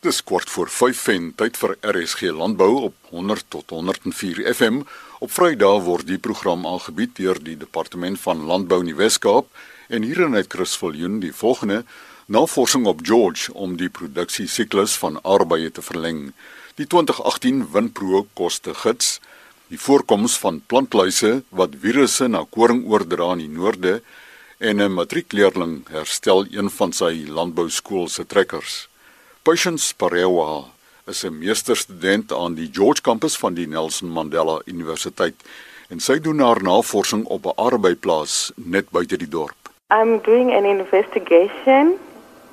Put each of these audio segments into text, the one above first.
Dis kwart voor 5 en tyd vir RSG Landbou op 100 tot 104 FM. Op Vrydag word die program aangebied deur die Departement van Landbou in die Wes-Kaap en hierin het Chris Viljoen die volgende navorsing op George om die produksie siklus van arbeie te verleng. Die 2018 Winpro koste gids, die voorkoms van plantluise wat virusse na koring oordra in die noorde en 'n matriekleerling herstel een van sy landbouskool se trekkers. Patience Parewa is 'n meesterstudent aan die George kampus van die Nelson Mandela Universiteit en sy doen haar navorsing op 'n arbeidsplaas net buite die dorp. I'm doing an investigation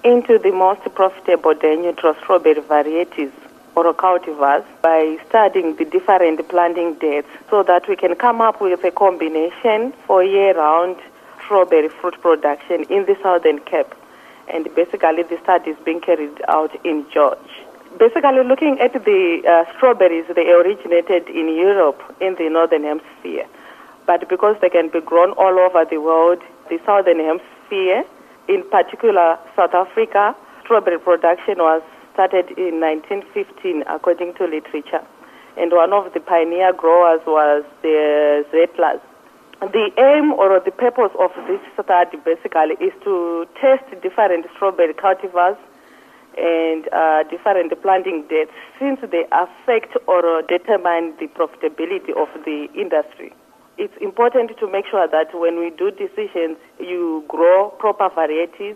into the most profitable Danube strawberry varieties or cultivars by studying the different planting dates so that we can come up with a combination for year-round strawberry fruit production in the Southern Cape. And basically the study is being carried out in George. Basically, looking at the uh, strawberries, they originated in Europe in the northern hemisphere, but because they can be grown all over the world, the southern hemisphere, in particular South Africa, strawberry production was started in 1915 according to literature, and one of the pioneer growers was the Zettlers the aim or the purpose of this study basically is to test different strawberry cultivars and uh, different planting dates since they affect or determine the profitability of the industry. It's important to make sure that when we do decisions, you grow proper varieties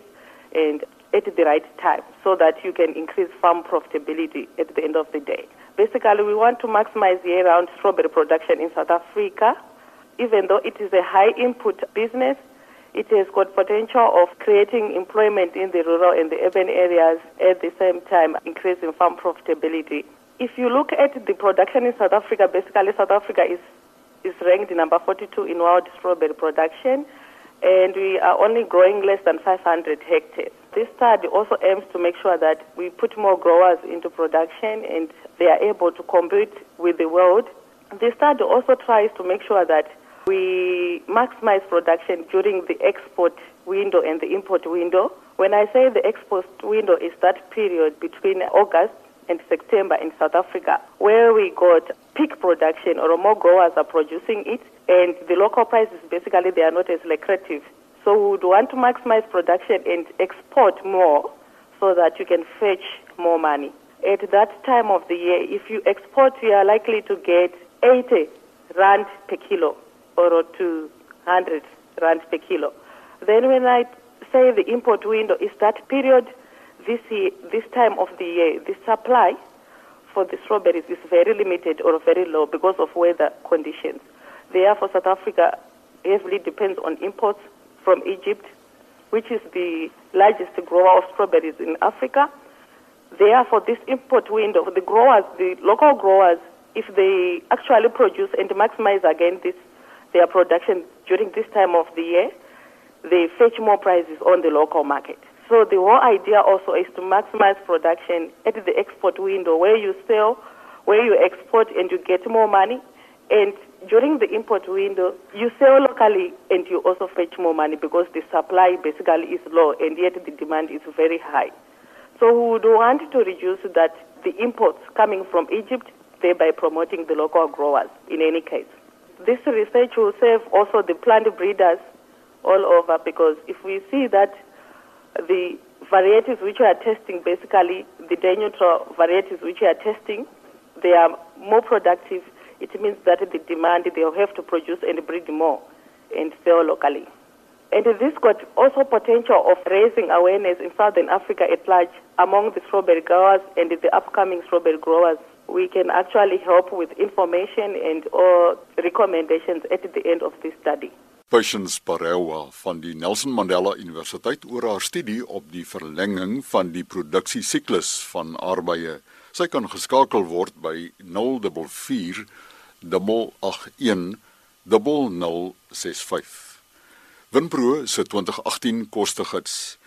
and at the right time so that you can increase farm profitability at the end of the day. Basically, we want to maximize the year-round strawberry production in South Africa even though it is a high input business, it has got potential of creating employment in the rural and the urban areas at the same time increasing farm profitability. If you look at the production in South Africa, basically South Africa is, is ranked number 42 in world strawberry production and we are only growing less than 500 hectares. This study also aims to make sure that we put more growers into production and they are able to compete with the world. This study also tries to make sure that we maximize production during the export window and the import window. When I say the export window is that period between August and September in South Africa, where we got peak production or more growers are producing it, and the local prices basically they are not as lucrative. So we would want to maximize production and export more so that you can fetch more money. At that time of the year, if you export, you are likely to get 80 rand per kilo or to 100 rand per kilo. Then when I say the import window is that period this year, this time of the year, the supply for the strawberries is very limited or very low because of weather conditions. Therefore, South Africa heavily depends on imports from Egypt, which is the largest grower of strawberries in Africa. Therefore, this import window, the growers, the local growers, if they actually produce and maximize again this their production during this time of the year, they fetch more prices on the local market. So the whole idea also is to maximize production at the export window where you sell, where you export and you get more money. And during the import window, you sell locally and you also fetch more money because the supply basically is low and yet the demand is very high. So we would want to reduce that the imports coming from Egypt, thereby promoting the local growers in any case this research will serve also the plant breeders all over because if we see that the varieties which we are testing, basically the neutral varieties which we are testing, they are more productive. It means that the demand, they'll have to produce and breed more and sell locally. And this got also potential of raising awareness in Southern Africa at large among the strawberry growers and the upcoming strawberry growers we can actually help with information and or recommendations at the end of this study. Patience Parewa van die Nelson Mandela Universiteit oor haar studie op die verlenging van die produksiesiklus van arbeie. Sy kan geskakel word by 044 881 0065. Winpro se 2018 kostegids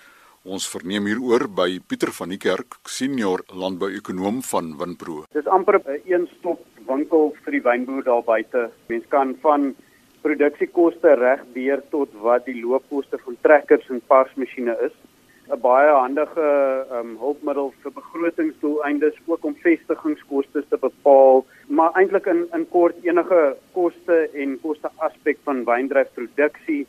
Ons verneem hieroor by Pieter van die Kerk, senior landbouekonoom van Winpro. Dis amper 'n een stop winkel vir die wynboer daar buite. Mens kan van produksiekoste reg deur tot wat die loopkoste van trekkers en parsmasjiene is. 'n baie handige um, hulpmiddel vir begrotingsdoeleindes ook om vestigingskoste te bepaal, maar eintlik in in kort enige koste en koste aspek van wyndryfproduksie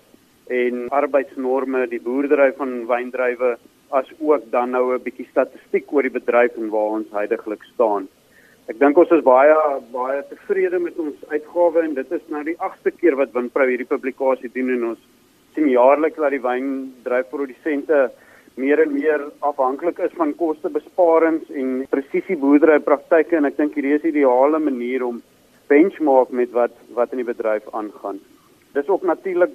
en arbeidsnorme, die boerdery van wyndrywe as ook dan nou 'n bietjie statistiek oor die bedryf en waar ons heidaglik staan. Ek dink ons is baie baie tevrede met ons uitgawe en dit is nou die 8ste keer wat Winpro hierdie publikasie doen en ons sien jaarliks dat die wyndryfprodusente meer en meer afhanklik is van kostebesparings en presisie boerdery praktyke en ek dink hierdie is die ideale manier om benchmark met wat wat in die bedryf aangaan. Dis ook natuurlik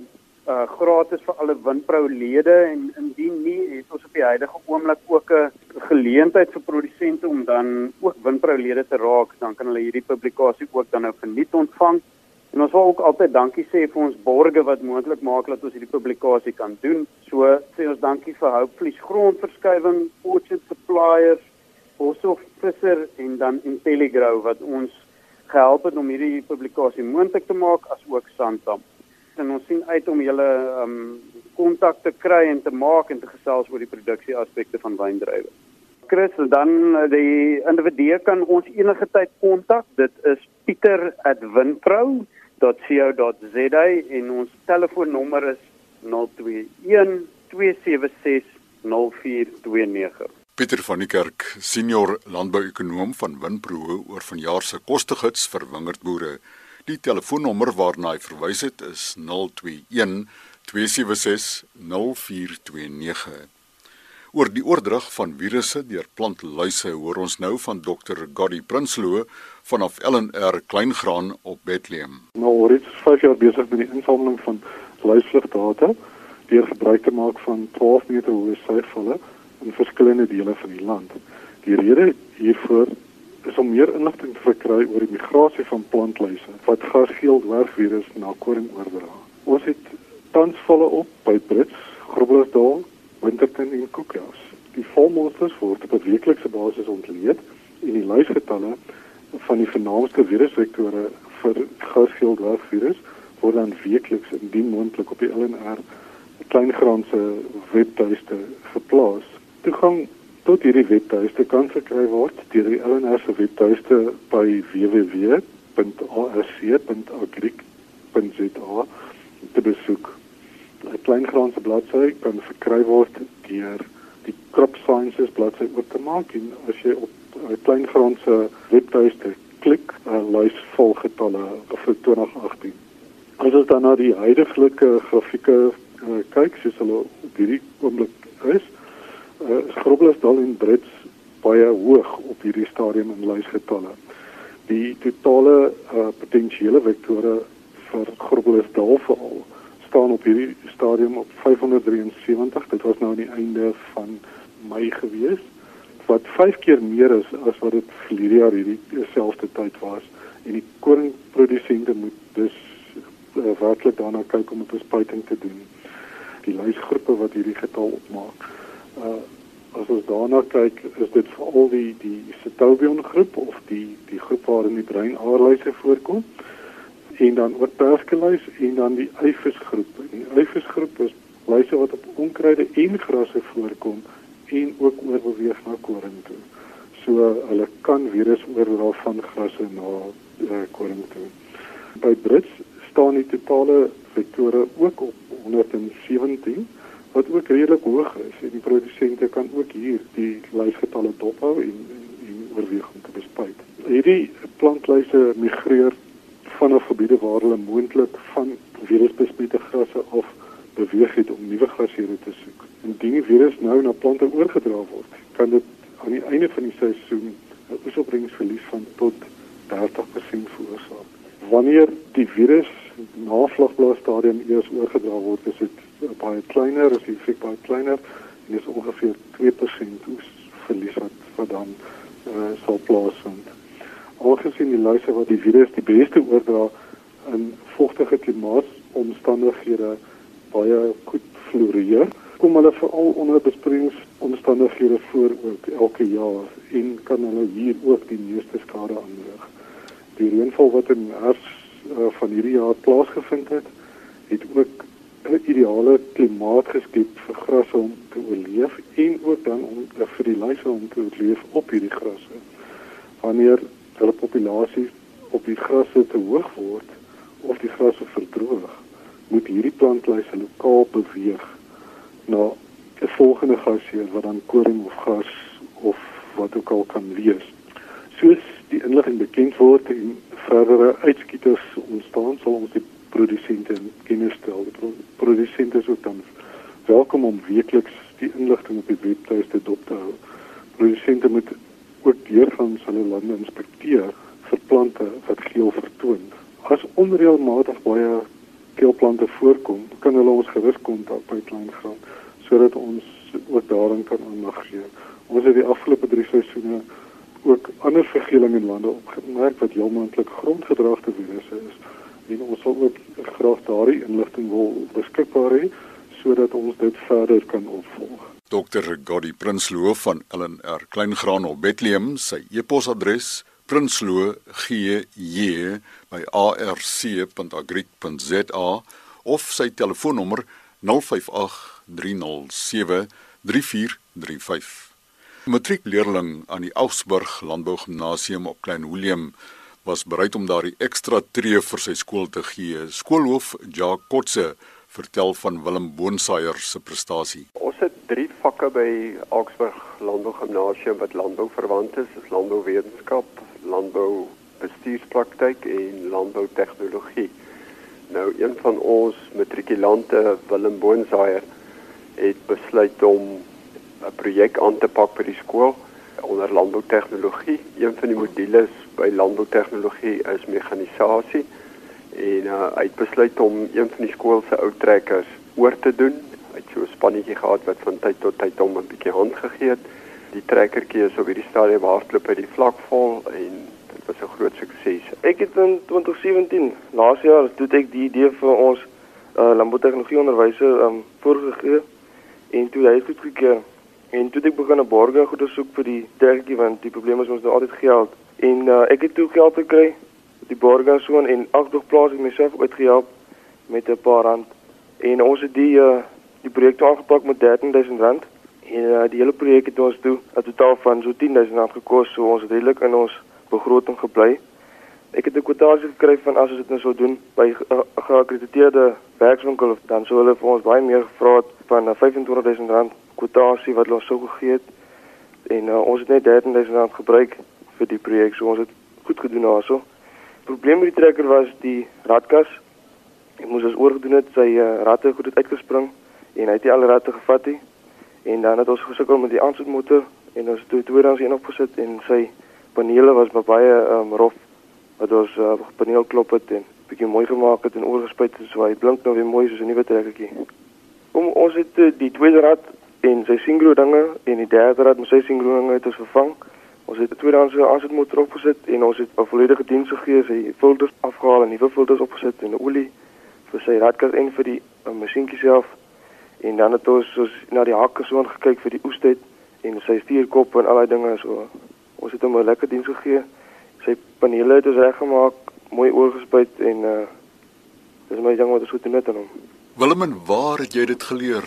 uh gratis vir alle Winpro lede en indien nie het ons op die huidige oomblik ook 'n geleentheid vir produsente om dan ook Winpro lede te raak, dan kan hulle hierdie publikasie ook dan nou verniet ontvang. En ons wil ook altyd dankie sê vir ons borgers wat moontlik maak dat ons hierdie publikasie kan doen. So sê ons dankie vir Houpvlies Grondverskywing, Fortune Suppliers, Bosof Visser en dan Intelligrow wat ons gehelp het om hierdie publikasie moontlik te maak as ook Santam en ons sien uit om julle um kontak te kry en te maak en te gesels oor die produksie aspekte van wyndrywe. Chris, dan eh, die individu kan ons enige tyd kontak. Dit is pieter@winpro.co.za en ons telefoonnommer is 021 276 0429. Pieter van die Kerk, senior landbouekonoom van Winpro oor vanjaar se kostegids vir wingerdboere. Die telefoonnommer waarna hy verwys het is 021 276 0429. Oor die oordrag van virusse deur plantluise hoor ons nou van Dr. Gody Prinsloo vanaf LNR Kleingraan op Bethlehem. Nou, ons is 5 jaar besig met die insameling van luisvlugdata deur gebruik te maak van 12 meter hoë syfervalle in verskillende dele van die land. Die rede hiervoor is om meer inligting te verkry oor die migrasie van plantluise wat gasgeel dwergvirus na koring oordra. Ons het tans volle op by Brits, Groblersdal, Winterton en Kookhuis. Die volmonsters word op weeklikse basis ontleed en die luisgetalle van die vernaamste virusvektore vir gasgeel dwergvirus word dan weekliks indien moontlik op die LNR kleingraanse webtuiste geplaas. Toegang tot hierdie webtuiste kan verkry word deur die LNR se webtuiste by www.arc.agric.za te besoek. 'n Kleingraanse bladsy kan verkry word deur die Crop Sciences bladsy oop te maak en as jy op 'n kleingraanse webtuiste klik, uh, lys volgetalle vir 2018. As ons dan na die huidige grafieke uh, kyk, soos hulle op hierdie oomblik is, uh, eh, Groblersdal en Brits baie hoog op hierdie stadium in lysgetalle. Die totale uh, potensiële vektore vir Groblersdal veral staan op hierdie stadium op 573. Dit was nou aan die einde van Mei gewees wat 5 keer meer is as wat dit verlede jaar hierdie selfde tyd was en die koringprodusente moet dus uh, werklik daarna kyk om 'n bespuiting te doen. Die lysgroepe wat hierdie getal opmaak uh, as ons daarna kyk is dit veral die die Cetobion groep of die die groep waarin die breinaarluise voorkom en dan ook perskeluis en dan die eifesgroep. Die eifesgroep is luise wat op onkruide en grasse voorkom en ook oorbeweeg na koring toe. So hulle kan virus oordra van grasse na uh, koring toe. By Brits staan die totale vektore ook op 117 wat ook redelik hoog is en die produsente kan ook hier die lysgetalle dophou en en oorweeg om te bespuit. Hierdie plantlyse migreer vanaf gebiede waar hulle moontlik van virusbesmette grasse af beweeg het om nuwe grashere te soek. Indien die virus nou na plante oorgedra word, kan dit aan die einde van die seisoen 'n oesopbrengingsverlies van tot 30% veroorsaak. Wanneer die virus na vlagblaasstadium eers oorgedra word, is dit baie kleiner, is die effek baie kleiner en dis ongeveer 2% oes verlies wat wat dan uh, sal plaasvind. Algesien die luise wat die virus die beste oordra in vogtige klimaatomstandighede baie goed floreer, kom hulle veral onder besproeiingsomstandighede voor ook elke jaar en kan hulle hier ook die meeste skade aanrig. Die reënval wat in herfs uh, van hierdie jaar plaasgevind het, het ook 'n ideale klimaat geskep vir grasse om te oorleef en ook dan om vir die luise om te oorleef op hierdie grasse. Wanneer hulle populasies op die grasse te hoog word of die grasse verdroog, moet hierdie plantluise lokaal beweeg na 'n volgende gasheer wat dan koring of gas of wat ook al kan wees. Soos die inligting bekend word en verdere uitskieters ontstaan, sal ons die produsente kennis stel. Die produsente ook dan welkom om weekliks die inligting op die webtuiste dop te hou. Produsente moet ook deur van hulle lande inspekteer vir plante wat geel vertoon. As onreëlmatig baie geelplante voorkom, kan hulle ons gerus kontak by Kleingraan sodat ons ook daarin kan aandag gee. Ons het die afgelope 3 seisoene ook ander vergeling in lande opgemerk wat heel moontlik grondgedragte virusse is. En ons sal ook graag daardie inligting wil beskikbaar hê sodat ons dit verder kan opvolg. Dr. Godi Prinsloo van LNR Kleingraan op Bethlehem, sy e-posadres prinsloo@arc.agric.za of sy telefoonnommer 058 307 3435. Matriekleerling aan die Augsburg Landbou Gimnasium op Klein Willem was bereid om daardie ekstra tree vir sy skool te gee. Skoolhoof Jacques Kotse vertel van Willem Boonsaier se prestasie. Ons het 3 vakke by Augsburg Landbou Gimnasium wat landbou verwant is, is landbouwetenskap, landbou bestuurspraktyk en landbou tegnologie. Nou een van ons matrikulante Willem Boonsaier het besluit om 'n projek aan te pak by die skool onder landboutegnologie. Een van die modules by landboutegnologie is mekanisasie en uh, hy het besluit om een van die skool se ou trekkers oor te doen. Hy het so 'n spannetjie gehad wat van tyd tot tyd hom 'n bietjie hand gegee het. Die trekkertjie is op hierdie stadium hardloop by die vlakvol en dit was 'n groot sukses. Ek het in 2017, laas jaar, toe ek die idee vir ons uh, landboutegnologie onderwysers um, voorgegee en toe hy goed gekeer en toe ek begin 'n borge goed soek vir die trekkie want die probleem is ons nou altyd geld. En uh, ek het toe geld gekry die borge so en agtig plaas ek myself uitgehelp met 'n paar rand. En ons het die uh, die projek aangepak met 13000 rand en uh, die hele projek het ons toe 'n totaal van so 10000 rand gekos. So ons het redelik in ons begroting gebly ek het 'n kwotasie gekry van as ons dit nou sou doen by 'n geakkrediteerde werkswinkel dan sou hulle vir ons baie meer gevra het van 25000 rand kwotasie wat ons sou gegee het en uh, ons het net 13000 rand gebruik vir die projek so ons het goed gedoen daarso. Probleem met die trekker was die radkas. Ek moes as oorgedoen het sy uh, ratte goed uitgespring en hy het nie al ratte gevat nie. En dan het ons gesukkel met die aansluitmotor en ons het toe tweedens een opgesit en sy panele was baie um, rof wat ons uh, paneel klop het en bietjie mooi gemaak het en oorgespuit het so hy blink nou weer mooi soos 'n nuwe trekkertjie. Om ons het uh, die tweede rad en sy singro dinge en die derde rad met sy singro dinge het ons vervang. Ons het 'n tweedehandse aansetmotor opgesit en ons het 'n volledige diens gegee, sy filters afgehaal en nuwe filters opgesit en olie vir sy radkas en vir die uh, masjienkie self. En dan het ons soos na die hakke so aangekyk vir die oestyd en sy stuurkop en al daai dinge so. Ons het hom 'n lekker diens gegee. Sy panele het ons reggemaak, mooi oorgespuit en uh dis my ding wat ons goed doen met hom. Willem, waar het jy dit geleer?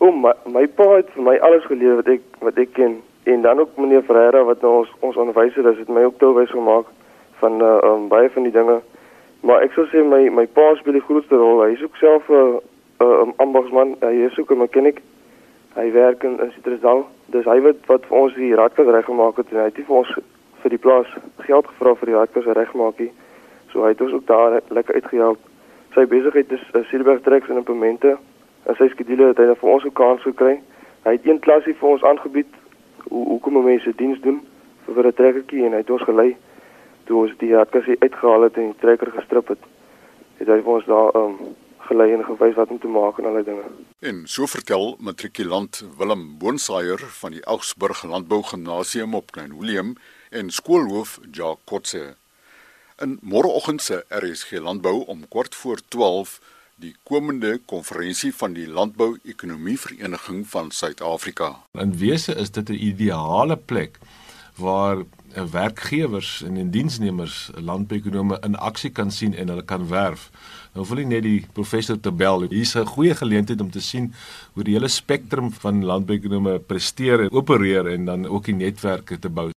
O, my, my pa het vir my alles geleer wat ek wat ek ken en dan ook meneer Ferreira wat nou ons ons onderwyser is, het my ook toe wys gemaak van uh um, baie van die dinge. Maar ek sou sê my my pa speel die grootste rol. Hy is ook self 'n uh, 'n uh, um, ambagsman. Hy is ook 'n mechanic. Hy werk in, in Citrusdal. Dis hy wat wat vir ons die radkas reggemaak het en hy het vir ons vir die plaas geld gevra vir die radkas regmaakie. So hy het ons ook daar lekker uitgehelp. Sy besigheid is uh, Silberg Treks en Implemente en sy skedule het hy nou vir ons 'n kans gekry. Hy het een klasie vir ons aangebied hoe hoekom mense diens doen vir vir 'n trekkertjie en hy het ons gelei toe ons die hartkasie uitgehaal het en die trekker gestrip het. Het hy vir ons daar um gelei en gewys wat om te maak en allerlei dinge. En so vertel matrikulant Willem Boonsaier van die Augsburg Landbou Gimnasium op Klein Willem en skoolhoof Jacques Kotse. In môreoggend se RSG Landbou om kort voor 12 die komende konferensie van die Landbou-ekonomie Vereniging van Suid-Afrika. In wese is dit 'n ideale plek waar 'n werkgewers en en diensnemers landbouekonome in aksie kan sien en hulle kan werf. Nou wil ek net die professor te bel. Hier's 'n goeie geleentheid om te sien hoe die hele spektrum van landbouekonome presteer en opereer en dan ook die netwerke te bou.